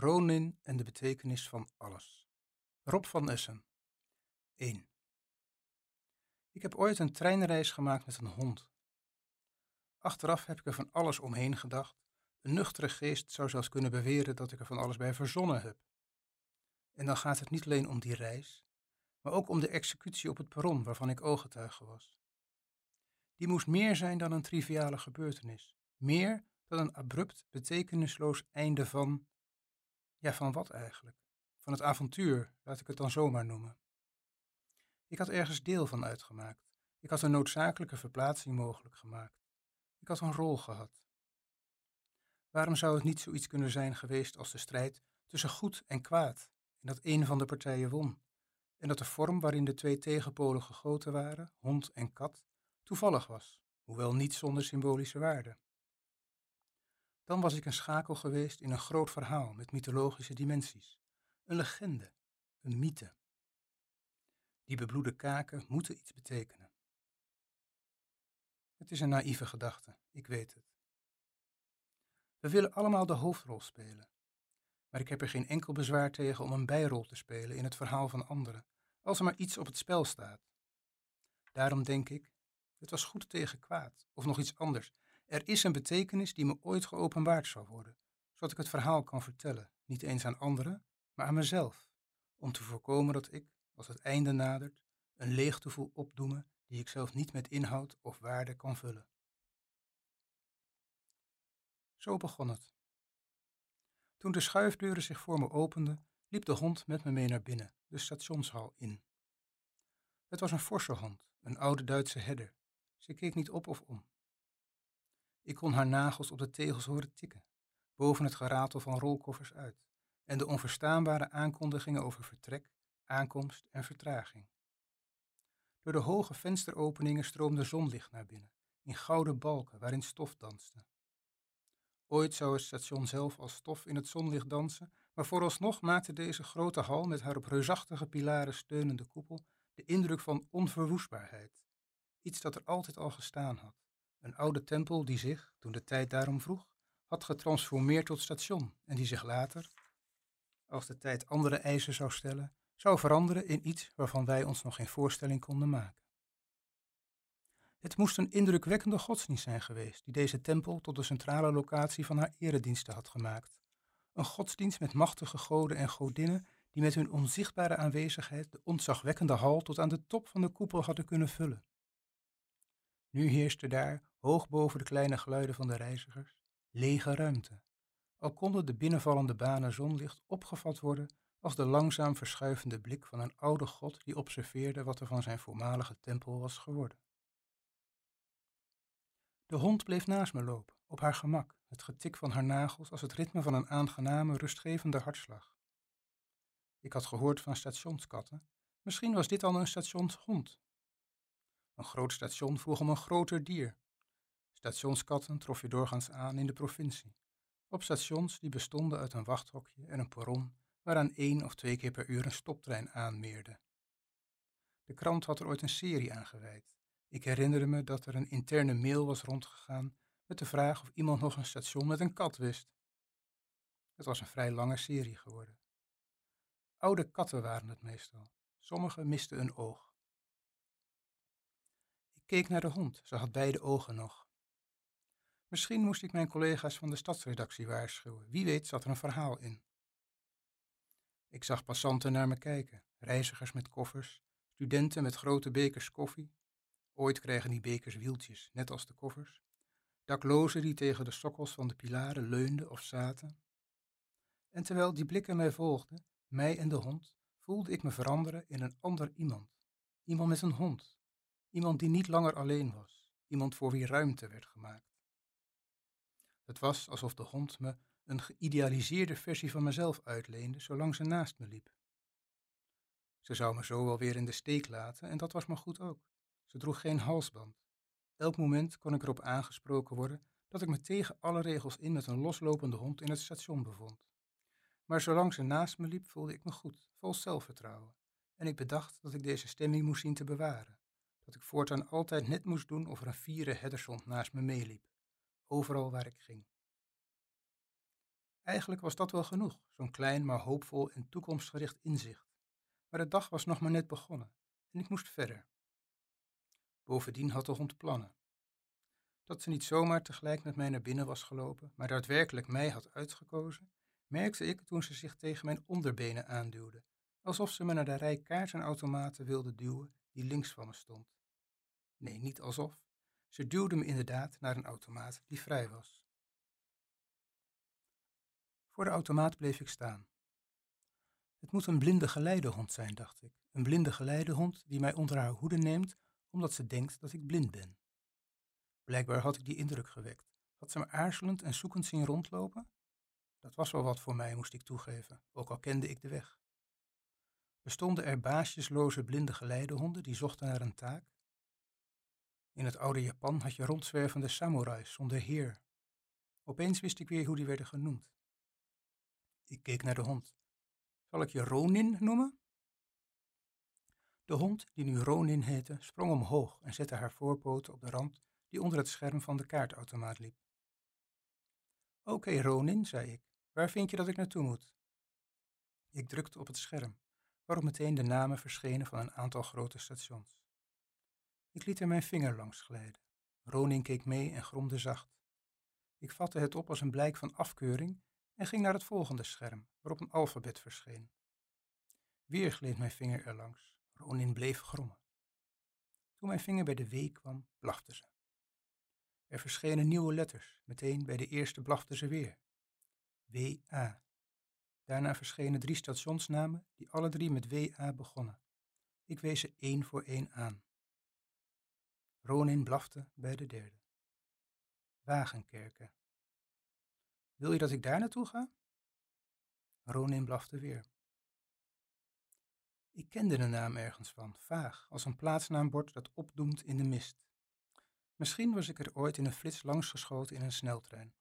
Ronin en de betekenis van alles. Rob van Essen. 1. Ik heb ooit een treinreis gemaakt met een hond. Achteraf heb ik er van alles omheen gedacht. Een nuchtere geest zou zelfs kunnen beweren dat ik er van alles bij verzonnen heb. En dan gaat het niet alleen om die reis, maar ook om de executie op het perron waarvan ik ooggetuige was. Die moest meer zijn dan een triviale gebeurtenis, meer dan een abrupt, betekenisloos einde van ja, van wat eigenlijk? Van het avontuur, laat ik het dan zomaar noemen. Ik had ergens deel van uitgemaakt. Ik had een noodzakelijke verplaatsing mogelijk gemaakt. Ik had een rol gehad. Waarom zou het niet zoiets kunnen zijn geweest als de strijd tussen goed en kwaad, en dat een van de partijen won, en dat de vorm waarin de twee tegenpolen gegoten waren, hond en kat, toevallig was, hoewel niet zonder symbolische waarde? Dan was ik een schakel geweest in een groot verhaal met mythologische dimensies. Een legende, een mythe. Die bebloede kaken moeten iets betekenen. Het is een naïeve gedachte, ik weet het. We willen allemaal de hoofdrol spelen. Maar ik heb er geen enkel bezwaar tegen om een bijrol te spelen in het verhaal van anderen, als er maar iets op het spel staat. Daarom denk ik, het was goed tegen kwaad, of nog iets anders, er is een betekenis die me ooit geopenbaard zal worden, zodat ik het verhaal kan vertellen, niet eens aan anderen, maar aan mezelf, om te voorkomen dat ik, als het einde nadert, een leegte voel opdoemen die ik zelf niet met inhoud of waarde kan vullen. Zo begon het. Toen de schuifdeuren zich voor me openden, liep de hond met me mee naar binnen, de stationshal in. Het was een forse hond, een oude Duitse herder. Ze keek niet op of om. Ik kon haar nagels op de tegels horen tikken, boven het geratel van rolkoffers uit, en de onverstaanbare aankondigingen over vertrek, aankomst en vertraging. Door de hoge vensteropeningen stroomde zonlicht naar binnen, in gouden balken waarin stof danste. Ooit zou het station zelf als stof in het zonlicht dansen, maar vooralsnog maakte deze grote hal met haar op reusachtige pilaren steunende koepel de indruk van onverwoestbaarheid, iets dat er altijd al gestaan had een oude tempel die zich, toen de tijd daarom vroeg, had getransformeerd tot station en die zich later, als de tijd andere eisen zou stellen, zou veranderen in iets waarvan wij ons nog geen voorstelling konden maken. Het moest een indrukwekkende godsdienst zijn geweest die deze tempel tot de centrale locatie van haar erediensten had gemaakt. Een godsdienst met machtige goden en godinnen die met hun onzichtbare aanwezigheid de ontzagwekkende hal tot aan de top van de koepel hadden kunnen vullen. Nu heerste daar, hoog boven de kleine geluiden van de reizigers, lege ruimte. Al konden de binnenvallende banen zonlicht opgevat worden als de langzaam verschuivende blik van een oude god die observeerde wat er van zijn voormalige tempel was geworden. De hond bleef naast me lopen, op haar gemak, het getik van haar nagels als het ritme van een aangename, rustgevende hartslag. Ik had gehoord van stationskatten, misschien was dit al een stationshond, een groot station vroeg om een groter dier. Stationskatten trof je doorgaans aan in de provincie. Op stations die bestonden uit een wachthokje en een perron waaraan één of twee keer per uur een stoptrein aanmeerde. De krant had er ooit een serie aan gewijd. Ik herinnerde me dat er een interne mail was rondgegaan met de vraag of iemand nog een station met een kat wist. Het was een vrij lange serie geworden. Oude katten waren het meestal. Sommige misten een oog keek naar de hond. Ze had beide ogen nog. Misschien moest ik mijn collega's van de stadsredactie waarschuwen. Wie weet zat er een verhaal in. Ik zag passanten naar me kijken, reizigers met koffers, studenten met grote bekers koffie. Ooit kregen die bekers wieltjes, net als de koffers. Daklozen die tegen de sokkels van de pilaren leunden of zaten. En terwijl die blikken mij volgden, mij en de hond, voelde ik me veranderen in een ander iemand. Iemand met een hond, Iemand die niet langer alleen was, iemand voor wie ruimte werd gemaakt. Het was alsof de hond me een geïdealiseerde versie van mezelf uitleende zolang ze naast me liep. Ze zou me zo wel weer in de steek laten en dat was maar goed ook. Ze droeg geen halsband. Elk moment kon ik erop aangesproken worden dat ik me tegen alle regels in met een loslopende hond in het station bevond. Maar zolang ze naast me liep voelde ik me goed, vol zelfvertrouwen, en ik bedacht dat ik deze stemming moest zien te bewaren dat ik voortaan altijd net moest doen of er een vierde herdershond naast me meeliep, overal waar ik ging. Eigenlijk was dat wel genoeg, zo'n klein maar hoopvol en toekomstgericht inzicht. Maar de dag was nog maar net begonnen en ik moest verder. Bovendien had de hond plannen. Dat ze niet zomaar tegelijk met mij naar binnen was gelopen, maar daadwerkelijk mij had uitgekozen, merkte ik toen ze zich tegen mijn onderbenen aanduwde, alsof ze me naar de rij kaartenautomaten wilde duwen die links van me stond. Nee, niet alsof. Ze duwde me inderdaad naar een automaat die vrij was. Voor de automaat bleef ik staan. Het moet een blinde geleidehond zijn, dacht ik. Een blinde geleidehond die mij onder haar hoede neemt omdat ze denkt dat ik blind ben. Blijkbaar had ik die indruk gewekt. Had ze me aarzelend en zoekend zien rondlopen? Dat was wel wat voor mij, moest ik toegeven, ook al kende ik de weg. Bestonden er baasjesloze blinde geleidehonden die zochten naar een taak? In het oude Japan had je rondzwervende samurais zonder heer. Opeens wist ik weer hoe die werden genoemd. Ik keek naar de hond. Zal ik je Ronin noemen? De hond, die nu Ronin heette, sprong omhoog en zette haar voorpoten op de rand die onder het scherm van de kaartautomaat liep. Oké, Ronin, zei ik, waar vind je dat ik naartoe moet? Ik drukte op het scherm, waarop meteen de namen verschenen van een aantal grote stations. Ik liet er mijn vinger langs glijden. Ronin keek mee en gromde zacht. Ik vatte het op als een blijk van afkeuring en ging naar het volgende scherm, waarop een alfabet verscheen. Weer gleed mijn vinger erlangs. Ronin bleef grommen. Toen mijn vinger bij de W kwam, blafte ze. Er verschenen nieuwe letters. Meteen bij de eerste blafte ze weer. W-A. Daarna verschenen drie stationsnamen die alle drie met W-A begonnen. Ik wees ze één voor één aan. Ronin blafte bij de derde. Wagenkerken. Wil je dat ik daar naartoe ga? Ronin blafte weer. Ik kende de naam ergens van, vaag, als een plaatsnaambord dat opdoemt in de mist. Misschien was ik er ooit in een flits langs geschoten in een sneltrein.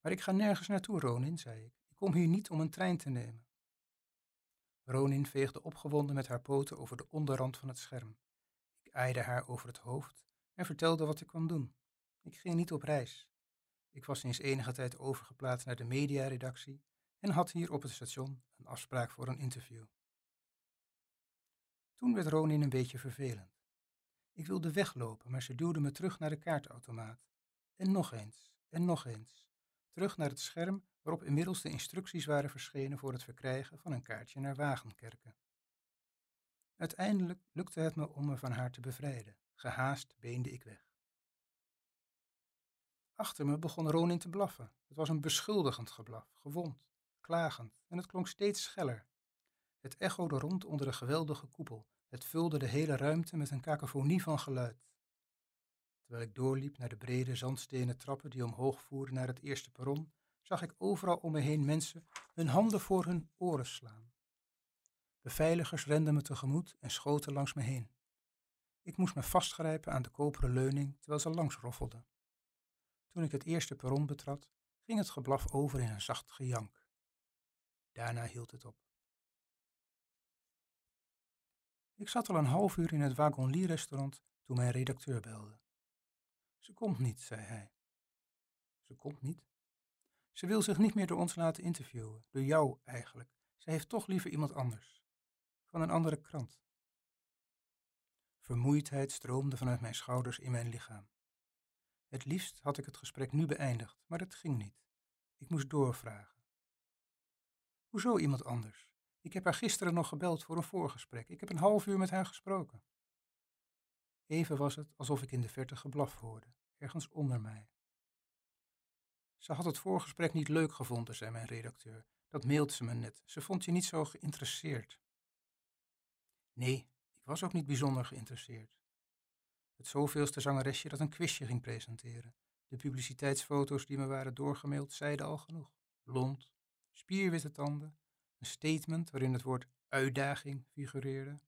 Maar ik ga nergens naartoe, Ronin, zei ik. Ik kom hier niet om een trein te nemen. Ronin veegde opgewonden met haar poten over de onderrand van het scherm. Ik haar over het hoofd en vertelde wat ik kwam doen. Ik ging niet op reis. Ik was sinds enige tijd overgeplaatst naar de mediaredactie en had hier op het station een afspraak voor een interview. Toen werd Ronin een beetje vervelend. Ik wilde weglopen, maar ze duwde me terug naar de kaartautomaat. En nog eens, en nog eens. Terug naar het scherm waarop inmiddels de instructies waren verschenen voor het verkrijgen van een kaartje naar Wagenkerken. Uiteindelijk lukte het me om me van haar te bevrijden. Gehaast beende ik weg. Achter me begon Ronin te blaffen. Het was een beschuldigend geblaf, gewond, klagend, en het klonk steeds scheller. Het echode rond onder de geweldige koepel. Het vulde de hele ruimte met een kakofonie van geluid. Terwijl ik doorliep naar de brede zandstenen trappen die omhoog voeren naar het eerste perron, zag ik overal om me heen mensen hun handen voor hun oren slaan. Beveiligers renden me tegemoet en schoten langs me heen. Ik moest me vastgrijpen aan de koperen leuning terwijl ze langs roffelden. Toen ik het eerste perron betrad, ging het geblaf over in een zacht gejank. Daarna hield het op. Ik zat al een half uur in het Wagon-Lie-restaurant toen mijn redacteur belde. Ze komt niet, zei hij. Ze komt niet? Ze wil zich niet meer door ons laten interviewen, door jou eigenlijk. Ze heeft toch liever iemand anders. Van een andere krant. Vermoeidheid stroomde vanuit mijn schouders in mijn lichaam. Het liefst had ik het gesprek nu beëindigd, maar het ging niet. Ik moest doorvragen. Hoezo iemand anders? Ik heb haar gisteren nog gebeld voor een voorgesprek. Ik heb een half uur met haar gesproken. Even was het alsof ik in de verte geblaf hoorde, ergens onder mij. Ze had het voorgesprek niet leuk gevonden, zei mijn redacteur. Dat mailt ze me net. Ze vond je niet zo geïnteresseerd. Nee, ik was ook niet bijzonder geïnteresseerd. Het zoveelste zangeresje dat een quizje ging presenteren. De publiciteitsfoto's die me waren doorgemaild zeiden al genoeg. Blond, spierwitte tanden, een statement waarin het woord uitdaging figureerde.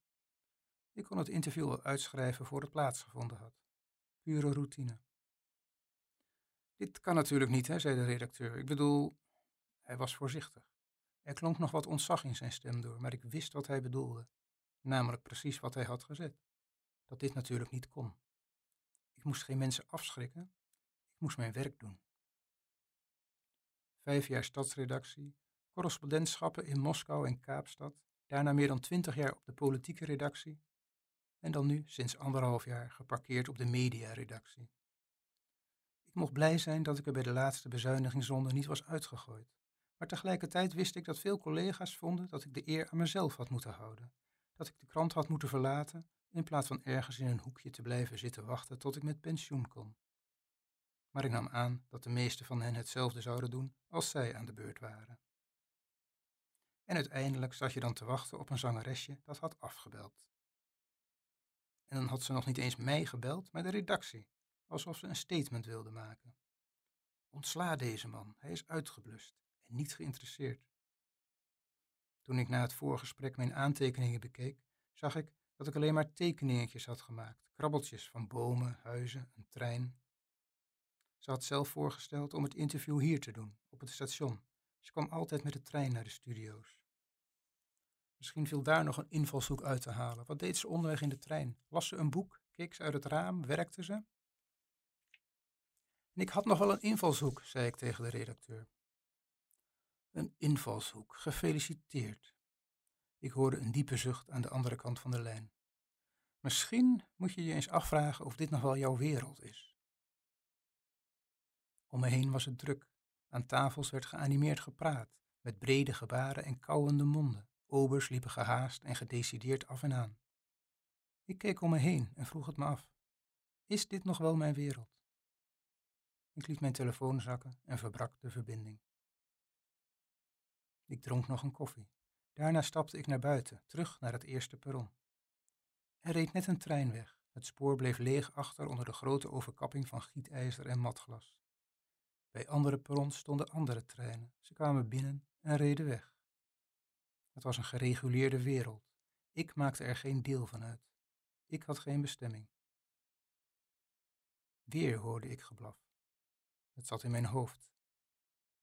Ik kon het interview wel uitschrijven voor het plaatsgevonden had. Pure routine. Dit kan natuurlijk niet, hè, zei de redacteur. Ik bedoel, hij was voorzichtig. Er klonk nog wat ontzag in zijn stem door, maar ik wist wat hij bedoelde. Namelijk precies wat hij had gezet. Dat dit natuurlijk niet kon. Ik moest geen mensen afschrikken, ik moest mijn werk doen. vijf jaar stadsredactie, correspondentschappen in Moskou en Kaapstad, daarna meer dan twintig jaar op de politieke redactie en dan nu sinds anderhalf jaar geparkeerd op de mediaredactie. Ik mocht blij zijn dat ik er bij de laatste bezuinigingsronde niet was uitgegooid, maar tegelijkertijd wist ik dat veel collega's vonden dat ik de eer aan mezelf had moeten houden, dat ik de krant had moeten verlaten in plaats van ergens in een hoekje te blijven zitten wachten tot ik met pensioen kon. Maar ik nam aan dat de meeste van hen hetzelfde zouden doen als zij aan de beurt waren. En uiteindelijk zat je dan te wachten op een zangeresje dat had afgebeld. En dan had ze nog niet eens mij gebeld, maar de redactie, alsof ze een statement wilde maken. Ontsla deze man, hij is uitgeblust en niet geïnteresseerd. Toen ik na het voorgesprek mijn aantekeningen bekeek, zag ik dat ik alleen maar tekeningetjes had gemaakt, krabbeltjes van bomen, huizen, een trein. Ze had zelf voorgesteld om het interview hier te doen, op het station. Ze kwam altijd met de trein naar de studio's. Misschien viel daar nog een invalshoek uit te halen. Wat deed ze onderweg in de trein? Las ze een boek? Keek ze uit het raam? Werkte ze? En ik had nog wel een invalshoek, zei ik tegen de redacteur. Een invalshoek, gefeliciteerd. Ik hoorde een diepe zucht aan de andere kant van de lijn. Misschien moet je je eens afvragen of dit nog wel jouw wereld is. Om me heen was het druk. Aan tafels werd geanimeerd gepraat, met brede gebaren en kauwende monden. Obers liepen gehaast en gedecideerd af en aan. Ik keek om me heen en vroeg het me af. Is dit nog wel mijn wereld? Ik liet mijn telefoon zakken en verbrak de verbinding. Ik dronk nog een koffie. Daarna stapte ik naar buiten, terug naar het eerste perron. Er reed net een trein weg. Het spoor bleef leeg achter onder de grote overkapping van gietijzer en matglas. Bij andere perrons stonden andere treinen. Ze kwamen binnen en reden weg. Het was een gereguleerde wereld. Ik maakte er geen deel van uit. Ik had geen bestemming. Weer hoorde ik geblaf. Het zat in mijn hoofd.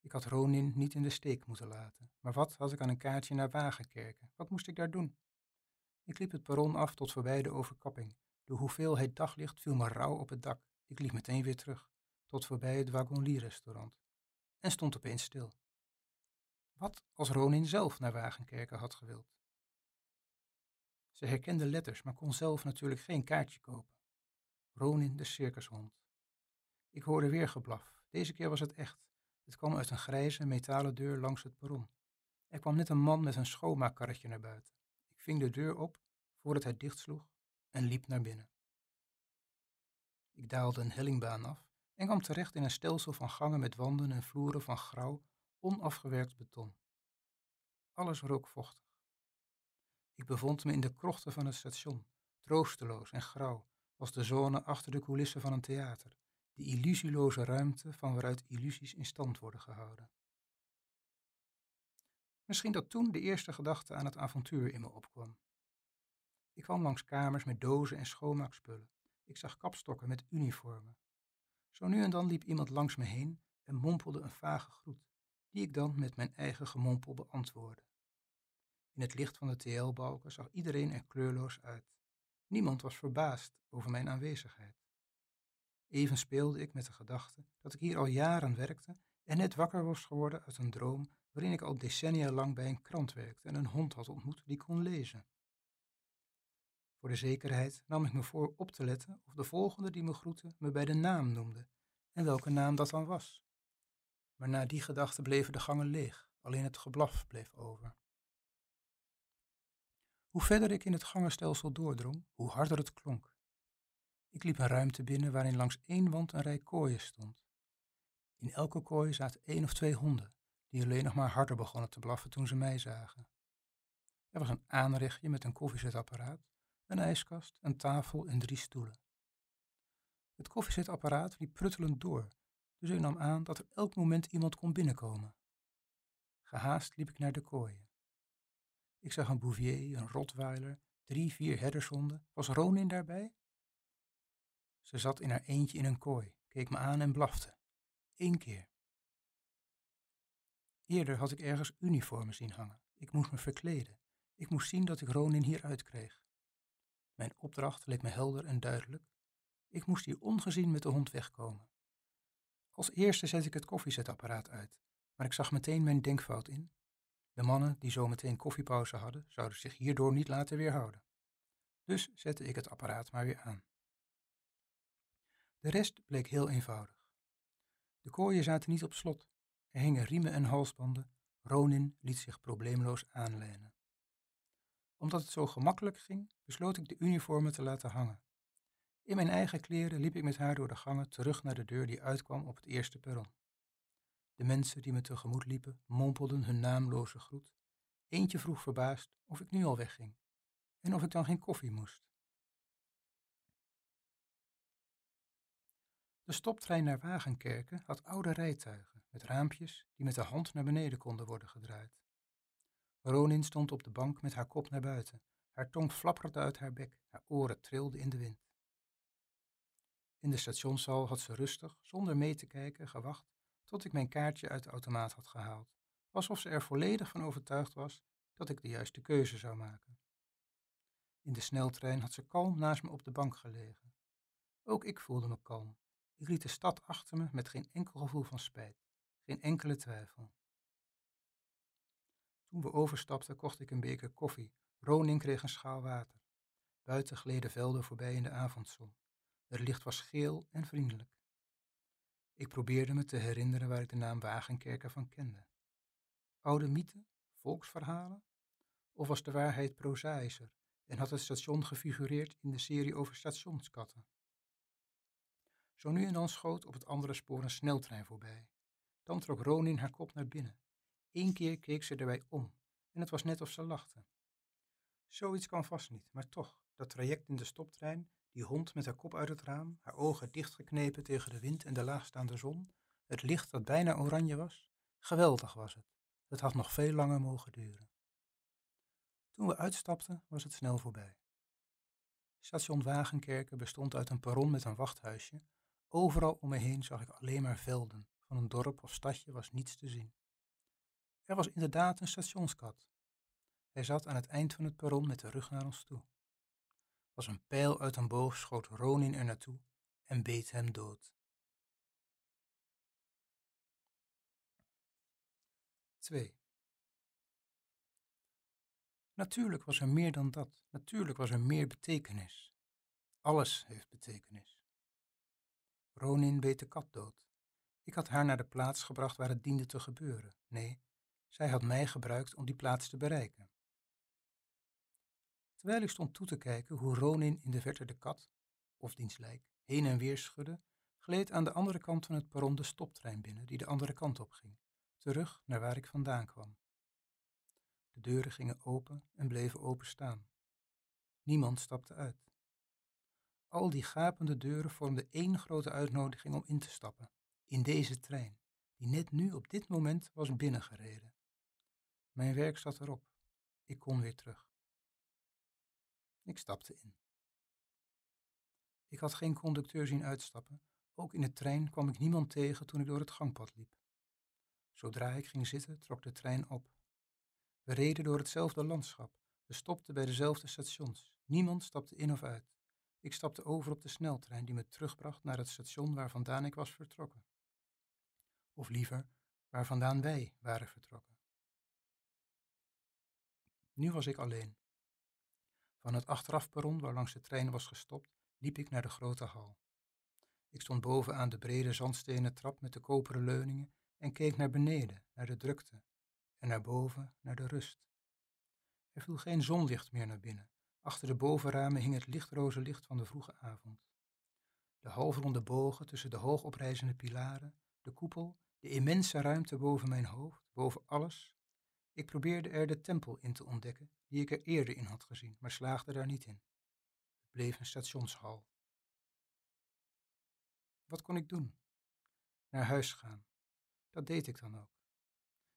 Ik had Ronin niet in de steek moeten laten. Maar wat had ik aan een kaartje naar Wagenkerken? Wat moest ik daar doen? Ik liep het perron af tot voorbij de overkapping. De hoeveelheid daglicht viel me rauw op het dak. Ik liep meteen weer terug, tot voorbij het Wagonlie-restaurant. En stond opeens stil. Wat als Ronin zelf naar Wagenkerken had gewild? Ze herkende letters, maar kon zelf natuurlijk geen kaartje kopen. Ronin de circushond. Ik hoorde weer geblaf. Deze keer was het echt. Het kwam uit een grijze metalen deur langs het perron. Er kwam net een man met een schoonmaakkarretje naar buiten. Ik ving de deur op voordat hij dichtsloeg en liep naar binnen. Ik daalde een hellingbaan af en kwam terecht in een stelsel van gangen met wanden en vloeren van grauw, onafgewerkt beton. Alles rook vochtig. Ik bevond me in de krochten van het station, troosteloos en grauw, als de zone achter de coulissen van een theater, die illusieloze ruimte van waaruit illusies in stand worden gehouden. Misschien dat toen de eerste gedachte aan het avontuur in me opkwam. Ik kwam langs kamers met dozen en schoonmaakspullen. Ik zag kapstokken met uniformen. Zo nu en dan liep iemand langs me heen en mompelde een vage groet die ik dan met mijn eigen gemompel beantwoordde. In het licht van de TL-balken zag iedereen er kleurloos uit. Niemand was verbaasd over mijn aanwezigheid. Even speelde ik met de gedachte dat ik hier al jaren werkte en net wakker was geworden uit een droom waarin ik al decennia lang bij een krant werkte en een hond had ontmoet die kon lezen. Voor de zekerheid nam ik me voor op te letten of de volgende die me groette me bij de naam noemde en welke naam dat dan was maar na die gedachte bleven de gangen leeg, alleen het geblaf bleef over. Hoe verder ik in het gangenstelsel doordrong, hoe harder het klonk. Ik liep een ruimte binnen waarin langs één wand een rij kooien stond. In elke kooi zaten één of twee honden, die alleen nog maar harder begonnen te blaffen toen ze mij zagen. Er was een aanrechtje met een koffiezetapparaat, een ijskast, een tafel en drie stoelen. Het koffiezetapparaat liep pruttelend door dus ik nam aan dat er elk moment iemand kon binnenkomen. Gehaast liep ik naar de kooien. Ik zag een bouvier, een rotweiler, drie, vier herdershonden. Was Ronin daarbij? Ze zat in haar eentje in een kooi, keek me aan en blafte. Eén keer. Eerder had ik ergens uniformen zien hangen. Ik moest me verkleden. Ik moest zien dat ik Ronin hier uitkreeg. Mijn opdracht leek me helder en duidelijk. Ik moest hier ongezien met de hond wegkomen. Als eerste zet ik het koffiezetapparaat uit, Maar ik zag meteen mijn denkfout in. De mannen die zo meteen koffiepauze hadden, zouden zich hierdoor niet laten weerhouden. Dus zette ik het apparaat maar weer aan. De rest bleek heel eenvoudig. De kooien zaten niet op slot. Er hingen riemen en halsbanden. Ronin liet zich probleemloos aanlijnen. Omdat het zo gemakkelijk ging, besloot ik de uniformen te laten hangen. In mijn eigen kleren liep ik met haar door de gangen terug naar de deur die uitkwam op het eerste perron. De mensen die me tegemoet liepen, mompelden hun naamloze groet. Eentje vroeg verbaasd of ik nu al wegging en of ik dan geen koffie moest. De stoptrein naar Wagenkerken had oude rijtuigen met raampjes die met de hand naar beneden konden worden gedraaid. Ronin stond op de bank met haar kop naar buiten. Haar tong flapperde uit haar bek, haar oren trilden in de wind. In de stationshal had ze rustig, zonder mee te kijken, gewacht tot ik mijn kaartje uit de automaat had gehaald, alsof ze er volledig van overtuigd was dat ik de juiste keuze zou maken. In de sneltrein had ze kalm naast me op de bank gelegen. Ook ik voelde me kalm. Ik liet de stad achter me met geen enkel gevoel van spijt, geen enkele twijfel. Toen we overstapten, kocht ik een beker koffie. Ronin kreeg een schaal water. Buiten gleden velden voorbij in de avondzon. Het licht was geel en vriendelijk. Ik probeerde me te herinneren waar ik de naam Wagenkerker van kende. Oude mythen, volksverhalen? Of was de waarheid prozaïscher en had het station gefigureerd in de serie over stationskatten? Zo nu en dan schoot op het andere spoor een sneltrein voorbij. Dan trok Ronin haar kop naar binnen. Eén keer keek ze erbij om en het was net of ze lachte. Zoiets kan vast niet, maar toch, dat traject in de stoptrein die hond met haar kop uit het raam, haar ogen dichtgeknepen tegen de wind en de laagstaande zon, het licht dat bijna oranje was, geweldig was het. Het had nog veel langer mogen duren. Toen we uitstapten, was het snel voorbij. Station Wagenkerken bestond uit een perron met een wachthuisje. Overal om me heen zag ik alleen maar velden. Van een dorp of stadje was niets te zien. Er was inderdaad een stationskat. Hij zat aan het eind van het perron met de rug naar ons toe. Als een pijl uit een boog schoot Ronin er naartoe en beet hem dood. 2. Natuurlijk was er meer dan dat. Natuurlijk was er meer betekenis. Alles heeft betekenis. Ronin beet de kat dood. Ik had haar naar de plaats gebracht waar het diende te gebeuren. Nee, zij had mij gebruikt om die plaats te bereiken. Terwijl ik stond toe te kijken hoe Ronin in de verte de kat, of diens lijk, heen en weer schudde, gleed aan de andere kant van het perron de stoptrein binnen die de andere kant op ging, terug naar waar ik vandaan kwam. De deuren gingen open en bleven openstaan. Niemand stapte uit. Al die gapende deuren vormden één grote uitnodiging om in te stappen, in deze trein, die net nu op dit moment was binnengereden. Mijn werk zat erop. Ik kon weer terug. Ik stapte in. Ik had geen conducteur zien uitstappen. Ook in de trein kwam ik niemand tegen toen ik door het gangpad liep. Zodra ik ging zitten, trok de trein op. We reden door hetzelfde landschap. We stopten bij dezelfde stations. Niemand stapte in of uit. Ik stapte over op de sneltrein die me terugbracht naar het station waar vandaan ik was vertrokken. Of liever, waar vandaan wij waren vertrokken. Nu was ik alleen. Van het achterafperron waarlangs de trein was gestopt, liep ik naar de grote hal. Ik stond boven aan de brede zandstenen trap met de koperen leuningen en keek naar beneden, naar de drukte, en naar boven, naar de rust. Er viel geen zonlicht meer naar binnen. Achter de bovenramen hing het lichtroze licht van de vroege avond. De halfronde bogen tussen de hoogoprijzende pilaren, de koepel, de immense ruimte boven mijn hoofd, boven alles. Ik probeerde er de tempel in te ontdekken die ik er eerder in had gezien, maar slaagde daar niet in. Het bleef een stationshal. Wat kon ik doen? Naar huis gaan. Dat deed ik dan ook.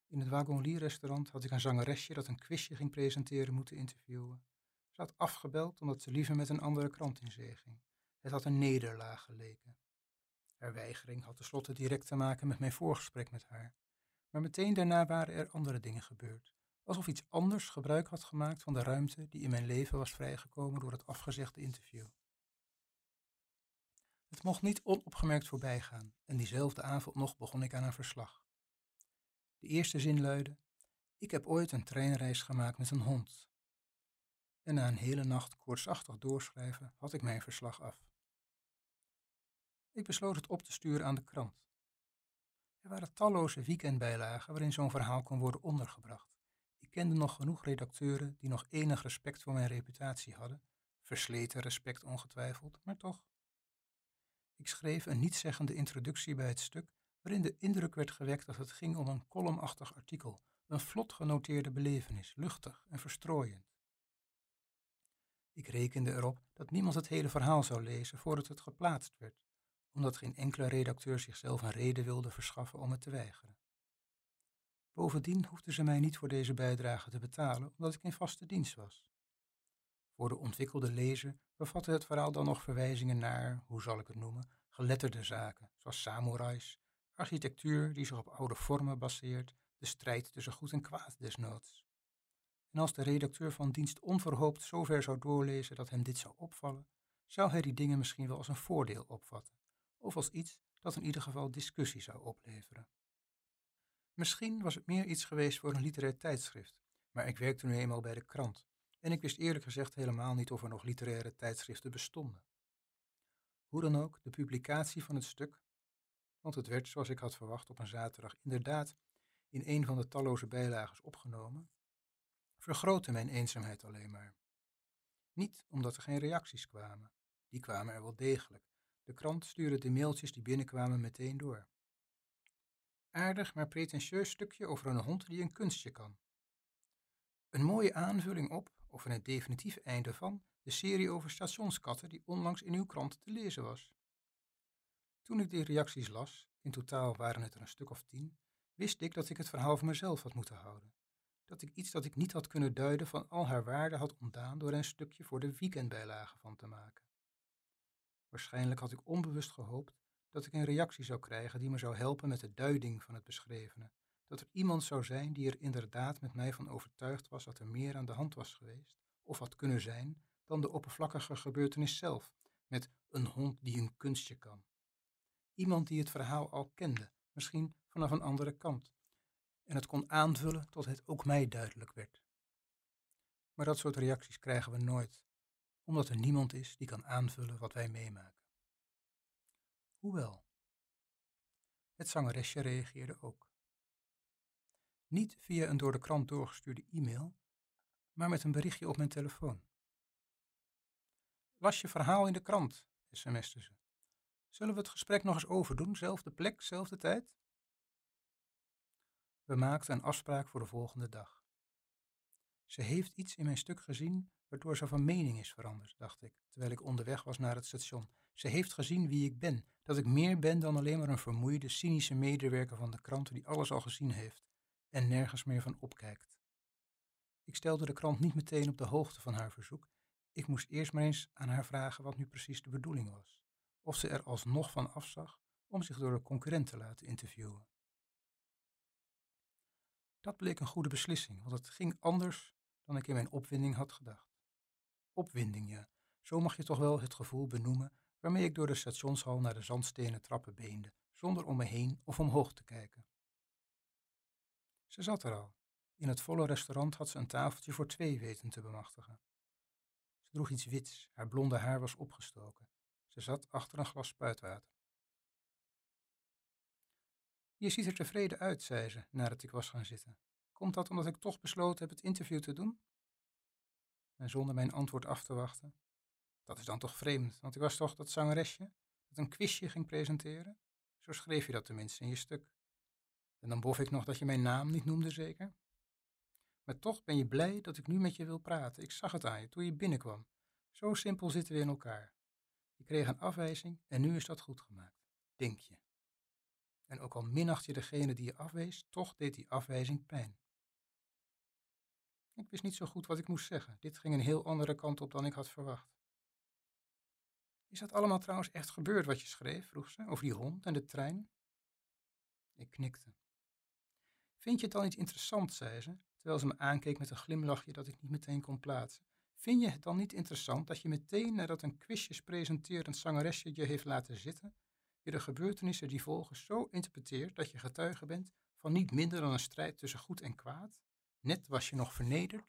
In het Wagonlier-restaurant had ik een zangeresje dat een quizje ging presenteren moeten interviewen. Ze had afgebeld omdat ze liever met een andere krant in zee ging. Het had een nederlaag geleken. Haar weigering had tenslotte direct te maken met mijn voorgesprek met haar. Maar meteen daarna waren er andere dingen gebeurd alsof iets anders gebruik had gemaakt van de ruimte die in mijn leven was vrijgekomen door het afgezegde interview. Het mocht niet onopgemerkt voorbij gaan en diezelfde avond nog begon ik aan een verslag. De eerste zin luidde: Ik heb ooit een treinreis gemaakt met een hond. En na een hele nacht koortsachtig doorschrijven had ik mijn verslag af. Ik besloot het op te sturen aan de krant. Er waren talloze weekendbijlagen waarin zo'n verhaal kon worden ondergebracht. Ik kende nog genoeg redacteuren die nog enig respect voor mijn reputatie hadden, versleten respect ongetwijfeld, maar toch. Ik schreef een nietszeggende introductie bij het stuk, waarin de indruk werd gewekt dat het ging om een columnachtig artikel, een vlot genoteerde belevenis, luchtig en verstrooiend. Ik rekende erop dat niemand het hele verhaal zou lezen voordat het geplaatst werd, omdat geen enkele redacteur zichzelf een reden wilde verschaffen om het te weigeren. Bovendien hoefden ze mij niet voor deze bijdrage te betalen, omdat ik in vaste dienst was. Voor de ontwikkelde lezer bevatte het verhaal dan nog verwijzingen naar, hoe zal ik het noemen, geletterde zaken, zoals samurais, architectuur die zich op oude vormen baseert, de strijd tussen goed en kwaad desnoods. En als de redacteur van dienst onverhoopt zover zou doorlezen dat hem dit zou opvallen, zou hij die dingen misschien wel als een voordeel opvatten, of als iets dat in ieder geval discussie zou opleveren. Misschien was het meer iets geweest voor een literair tijdschrift, maar ik werkte nu eenmaal bij de krant en ik wist eerlijk gezegd helemaal niet of er nog literaire tijdschriften bestonden. Hoe dan ook, de publicatie van het stuk, want het werd, zoals ik had verwacht, op een zaterdag inderdaad in een van de talloze bijlages opgenomen, vergrootte mijn eenzaamheid alleen maar. Niet omdat er geen reacties kwamen, die kwamen er wel degelijk. De krant stuurde de mailtjes die binnenkwamen meteen door. Aardig, maar pretentieus stukje over een hond die een kunstje kan. Een mooie aanvulling op, of een definitief einde van, de serie over stationskatten die onlangs in uw krant te lezen was. Toen ik die reacties las, in totaal waren het er een stuk of tien, wist ik dat ik het verhaal voor mezelf had moeten houden. Dat ik iets dat ik niet had kunnen duiden van al haar waarde had ontdaan door er een stukje voor de weekendbijlage van te maken. Waarschijnlijk had ik onbewust gehoopt dat ik een reactie zou krijgen die me zou helpen met de duiding van het beschrevene, dat er iemand zou zijn die er inderdaad met mij van overtuigd was dat er meer aan de hand was geweest, of had kunnen zijn, dan de oppervlakkige gebeurtenis zelf, met een hond die een kunstje kan. Iemand die het verhaal al kende, misschien vanaf een andere kant, en het kon aanvullen tot het ook mij duidelijk werd. Maar dat soort reacties krijgen we nooit, omdat er niemand is die kan aanvullen wat wij meemaken. Hoewel. Het zangeresje reageerde ook. Niet via een door de krant doorgestuurde e-mail, maar met een berichtje op mijn telefoon. Las je verhaal in de krant, sms'te ze. Zullen we het gesprek nog eens overdoen, zelfde plek, zelfde tijd? We maakten een afspraak voor de volgende dag. Ze heeft iets in mijn stuk gezien waardoor ze van mening is veranderd, dacht ik, terwijl ik onderweg was naar het station. Ze heeft gezien wie ik ben, dat ik meer ben dan alleen maar een vermoeide, cynische medewerker van de kranten die alles al gezien heeft en nergens meer van opkijkt. Ik stelde de krant niet meteen op de hoogte van haar verzoek. Ik moest eerst maar eens aan haar vragen wat nu precies de bedoeling was. Of ze er alsnog van afzag om zich door een concurrent te laten interviewen. Dat bleek een goede beslissing, want het ging anders dan ik in mijn opwinding had gedacht. Opwinding, ja, zo mag je toch wel het gevoel benoemen waarmee ik door de stationshal naar de zandstenen trappen beende, zonder om me heen of omhoog te kijken. Ze zat er al. In het volle restaurant had ze een tafeltje voor twee weten te bemachtigen. Ze droeg iets wits, haar blonde haar was opgestoken. Ze zat achter een glas spuitwater. Je ziet er tevreden uit, zei ze, nadat ik was gaan zitten. Komt dat omdat ik toch besloten heb het interview te doen? En zonder mijn antwoord af te wachten. Dat is dan toch vreemd, want ik was toch dat zangeresje dat een quizje ging presenteren? Zo schreef je dat tenminste in je stuk. En dan bof ik nog dat je mijn naam niet noemde, zeker? Maar toch ben je blij dat ik nu met je wil praten. Ik zag het aan je toen je binnenkwam. Zo simpel zitten we in elkaar. Je kreeg een afwijzing en nu is dat goed gemaakt. Denk je. En ook al minacht je degene die je afwees, toch deed die afwijzing pijn. Ik wist niet zo goed wat ik moest zeggen. Dit ging een heel andere kant op dan ik had verwacht. Is dat allemaal trouwens echt gebeurd wat je schreef? vroeg ze, over die hond en de trein. Ik knikte. Vind je het dan niet interessant, zei ze, terwijl ze me aankeek met een glimlachje dat ik niet meteen kon plaatsen. Vind je het dan niet interessant dat je meteen nadat een quizjes presenterend zangeresje je heeft laten zitten, je de gebeurtenissen die volgen zo interpreteert dat je getuige bent van niet minder dan een strijd tussen goed en kwaad. Net was je nog vernederd,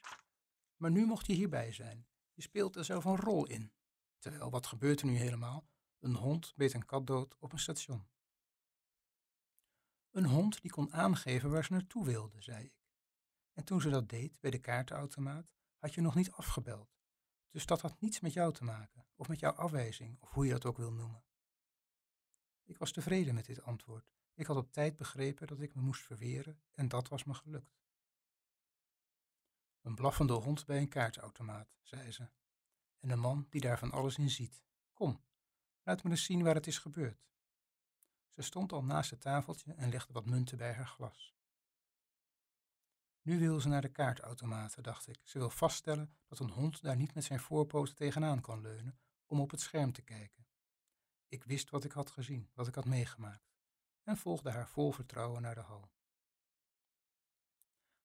maar nu mocht je hierbij zijn. Je speelt er zelf een rol in. Terwijl, wat gebeurt er nu helemaal? Een hond beet een kat dood op een station. Een hond die kon aangeven waar ze naartoe wilde, zei ik. En toen ze dat deed bij de kaartenautomaat, had je nog niet afgebeld. Dus dat had niets met jou te maken, of met jouw afwijzing, of hoe je dat ook wil noemen. Ik was tevreden met dit antwoord. Ik had op tijd begrepen dat ik me moest verweren en dat was me gelukt. Een blaffende hond bij een kaartautomaat, zei ze. En een man die daar van alles in ziet. Kom, laat me eens zien waar het is gebeurd. Ze stond al naast het tafeltje en legde wat munten bij haar glas. Nu wil ze naar de kaartautomaten, dacht ik. Ze wil vaststellen dat een hond daar niet met zijn voorpoten tegenaan kan leunen om op het scherm te kijken. Ik wist wat ik had gezien, wat ik had meegemaakt, en volgde haar vol vertrouwen naar de hal.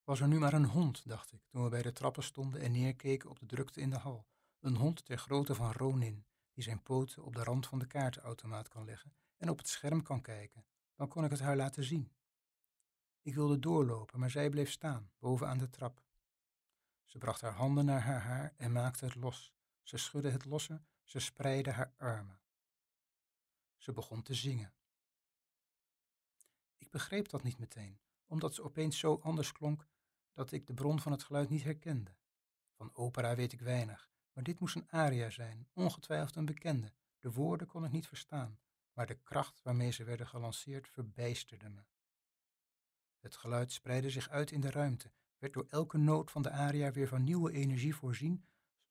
Was er nu maar een hond, dacht ik, toen we bij de trappen stonden en neerkeken op de drukte in de hal. Een hond ter grootte van Ronin, die zijn poten op de rand van de kaartenautomaat kan leggen en op het scherm kan kijken. Dan kon ik het haar laten zien. Ik wilde doorlopen, maar zij bleef staan, boven aan de trap. Ze bracht haar handen naar haar haar en maakte het los. Ze schudde het losse, ze spreidde haar armen. Begon te zingen. Ik begreep dat niet meteen, omdat ze opeens zo anders klonk dat ik de bron van het geluid niet herkende. Van opera weet ik weinig, maar dit moest een aria zijn, ongetwijfeld een bekende. De woorden kon ik niet verstaan, maar de kracht waarmee ze werden gelanceerd verbijsterde me. Het geluid spreidde zich uit in de ruimte, werd door elke noot van de aria weer van nieuwe energie voorzien,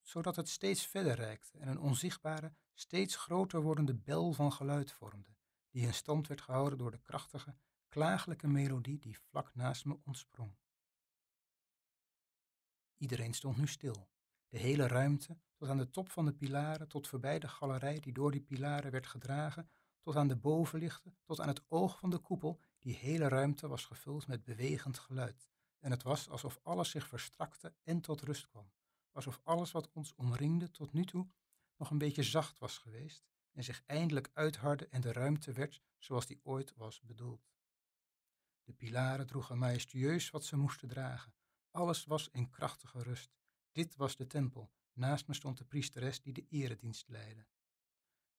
zodat het steeds verder reikte en een onzichtbare, steeds groter wordende bel van geluid vormde, die in stand werd gehouden door de krachtige, klagelijke melodie die vlak naast me ontsprong. Iedereen stond nu stil. De hele ruimte, tot aan de top van de pilaren, tot voorbij de galerij die door die pilaren werd gedragen, tot aan de bovenlichten, tot aan het oog van de koepel, die hele ruimte was gevuld met bewegend geluid. En het was alsof alles zich verstrakte en tot rust kwam. Alsof alles wat ons omringde tot nu toe nog een beetje zacht was geweest en zich eindelijk uitharde en de ruimte werd zoals die ooit was bedoeld. De pilaren droegen majestueus wat ze moesten dragen. Alles was in krachtige rust. Dit was de tempel. Naast me stond de priesteres die de eredienst leidde.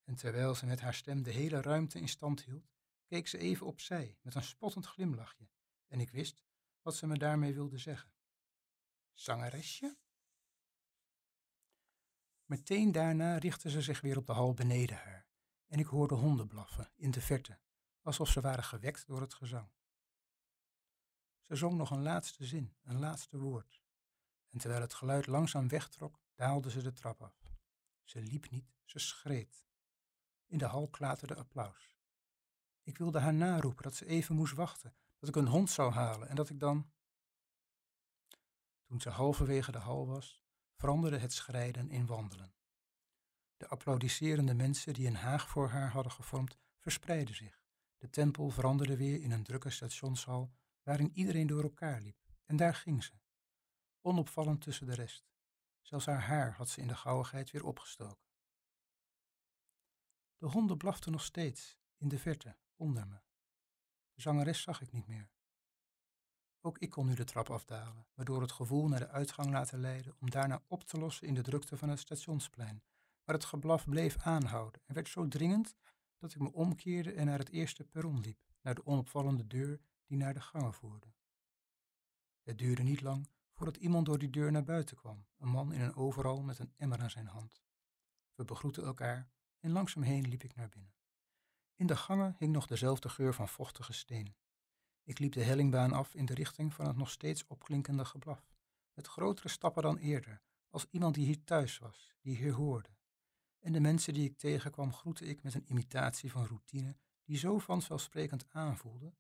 En terwijl ze met haar stem de hele ruimte in stand hield, keek ze even opzij met een spottend glimlachje. En ik wist wat ze me daarmee wilde zeggen. Zangeresje? Meteen daarna richtte ze zich weer op de hal beneden haar, en ik hoorde honden blaffen in de verte, alsof ze waren gewekt door het gezang. Ze zong nog een laatste zin, een laatste woord, en terwijl het geluid langzaam wegtrok, daalde ze de trap af. Ze liep niet, ze schreed. In de hal klaterde applaus. Ik wilde haar naroepen dat ze even moest wachten, dat ik een hond zou halen en dat ik dan. Toen ze halverwege de hal was, veranderde het schrijden in wandelen. De applaudisserende mensen die een haag voor haar hadden gevormd, verspreidden zich. De tempel veranderde weer in een drukke stationshal waarin iedereen door elkaar liep. En daar ging ze, onopvallend tussen de rest. Zelfs haar haar had ze in de gauwigheid weer opgestoken. De honden blaften nog steeds, in de verte, onder me. De zangeres zag ik niet meer. Ook ik kon nu de trap afdalen, waardoor het gevoel naar de uitgang laten leiden om daarna op te lossen in de drukte van het stationsplein, waar het geblaf bleef aanhouden en werd zo dringend dat ik me omkeerde en naar het eerste perron liep, naar de onopvallende deur die naar de gangen voerde. Het duurde niet lang voordat iemand door die deur naar buiten kwam, een man in een overal met een emmer aan zijn hand. We begroetten elkaar en langzaam heen liep ik naar binnen. In de gangen hing nog dezelfde geur van vochtige steen. Ik liep de hellingbaan af in de richting van het nog steeds opklinkende geblaf, met grotere stappen dan eerder, als iemand die hier thuis was, die hier hoorde. En de mensen die ik tegenkwam groette ik met een imitatie van routine die zo vanzelfsprekend aanvoelde,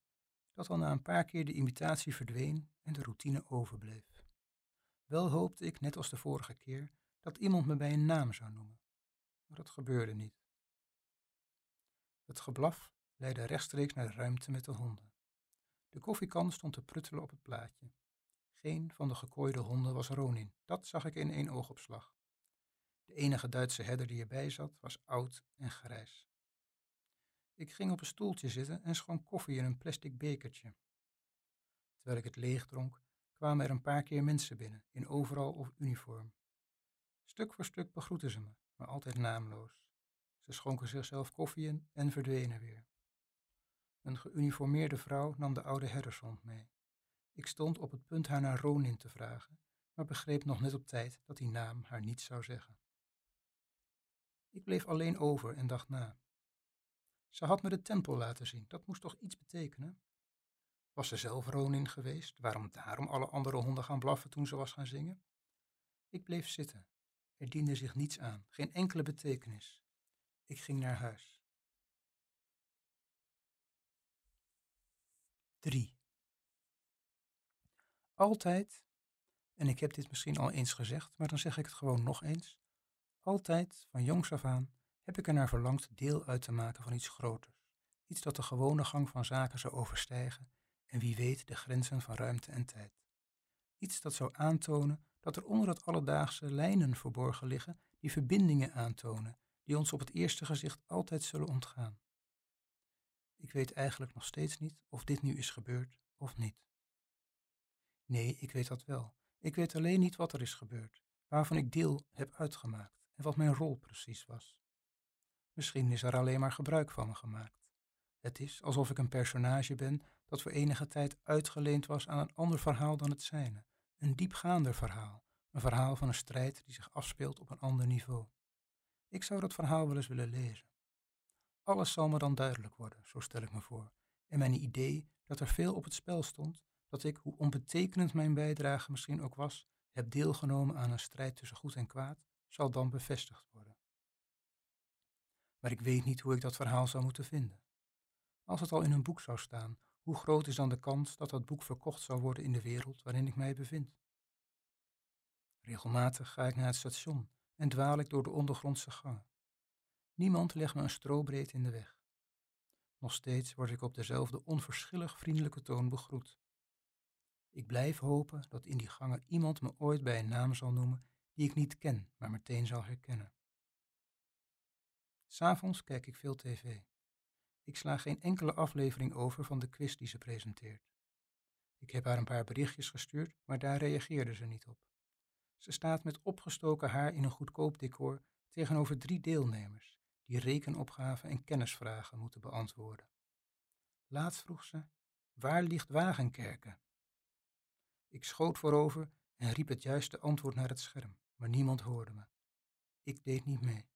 dat al na een paar keer de imitatie verdween en de routine overbleef. Wel hoopte ik, net als de vorige keer, dat iemand me bij een naam zou noemen, maar dat gebeurde niet. Het geblaf leidde rechtstreeks naar de ruimte met de honden. De koffiekan stond te pruttelen op het plaatje. Geen van de gekooide honden was Ronin, dat zag ik in één oogopslag. De enige Duitse herder die erbij zat was oud en grijs. Ik ging op een stoeltje zitten en schonk koffie in een plastic bekertje. Terwijl ik het leeg dronk, kwamen er een paar keer mensen binnen, in overal of uniform. Stuk voor stuk begroetten ze me, maar altijd naamloos. Ze schonken zichzelf koffie in en verdwenen weer. Een geuniformeerde vrouw nam de oude herdershond mee. Ik stond op het punt haar naar Ronin te vragen, maar begreep nog net op tijd dat die naam haar niets zou zeggen. Ik bleef alleen over en dacht na. Ze had me de tempel laten zien, dat moest toch iets betekenen? Was ze zelf Ronin geweest? Waarom daarom alle andere honden gaan blaffen toen ze was gaan zingen? Ik bleef zitten. Er diende zich niets aan, geen enkele betekenis. Ik ging naar huis. 3. Altijd, en ik heb dit misschien al eens gezegd, maar dan zeg ik het gewoon nog eens. Altijd, van jongs af aan, heb ik er naar verlangd deel uit te maken van iets groters. Iets dat de gewone gang van zaken zou overstijgen en wie weet de grenzen van ruimte en tijd. Iets dat zou aantonen dat er onder het alledaagse lijnen verborgen liggen die verbindingen aantonen, die ons op het eerste gezicht altijd zullen ontgaan. Ik weet eigenlijk nog steeds niet of dit nu is gebeurd of niet. Nee, ik weet dat wel. Ik weet alleen niet wat er is gebeurd, waarvan ik deel heb uitgemaakt en wat mijn rol precies was. Misschien is er alleen maar gebruik van me gemaakt. Het is alsof ik een personage ben dat voor enige tijd uitgeleend was aan een ander verhaal dan het zijne, een diepgaander verhaal, een verhaal van een strijd die zich afspeelt op een ander niveau. Ik zou dat verhaal wel eens willen lezen. Alles zal me dan duidelijk worden, zo stel ik me voor, en mijn idee dat er veel op het spel stond, dat ik, hoe onbetekenend mijn bijdrage misschien ook was, heb deelgenomen aan een strijd tussen goed en kwaad, zal dan bevestigd worden. Maar ik weet niet hoe ik dat verhaal zou moeten vinden. Als het al in een boek zou staan, hoe groot is dan de kans dat dat boek verkocht zou worden in de wereld waarin ik mij bevind? Regelmatig ga ik naar het station en dwaal ik door de ondergrondse gangen. Niemand legt me een strobreed in de weg. Nog steeds word ik op dezelfde onverschillig vriendelijke toon begroet. Ik blijf hopen dat in die gangen iemand me ooit bij een naam zal noemen die ik niet ken, maar meteen zal herkennen. S'avonds kijk ik veel tv. Ik sla geen enkele aflevering over van de quiz die ze presenteert. Ik heb haar een paar berichtjes gestuurd, maar daar reageerde ze niet op. Ze staat met opgestoken haar in een goedkoop decor tegenover drie deelnemers die rekenopgaven en kennisvragen moeten beantwoorden. Laatst vroeg ze: Waar ligt Wagenkerken? Ik schoot voorover en riep het juiste antwoord naar het scherm, maar niemand hoorde me. Ik deed niet mee.